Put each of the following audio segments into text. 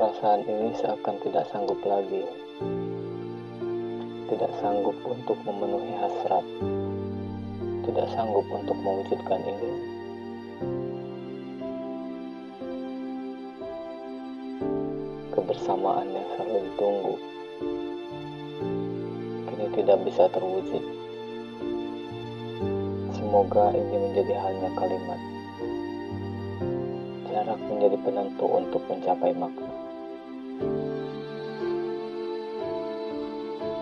Perasaan ini seakan tidak sanggup lagi. Tidak sanggup untuk memenuhi hasrat. Tidak sanggup untuk mewujudkan ini. Kebersamaan yang selalu ditunggu kini tidak bisa terwujud. Semoga ini menjadi hanya kalimat. Jarak menjadi penentu untuk mencapai makna.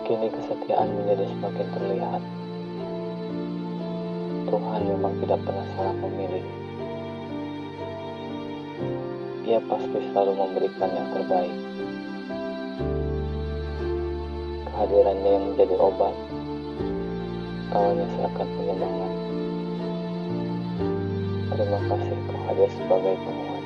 Kini kesetiaan menjadi semakin terlihat. Tuhan memang tidak pernah salah memilih. Ia pasti selalu memberikan yang terbaik. Kehadirannya yang menjadi obat, tawanya seakan penyemangat. Terima kasih kau sebagai penguat.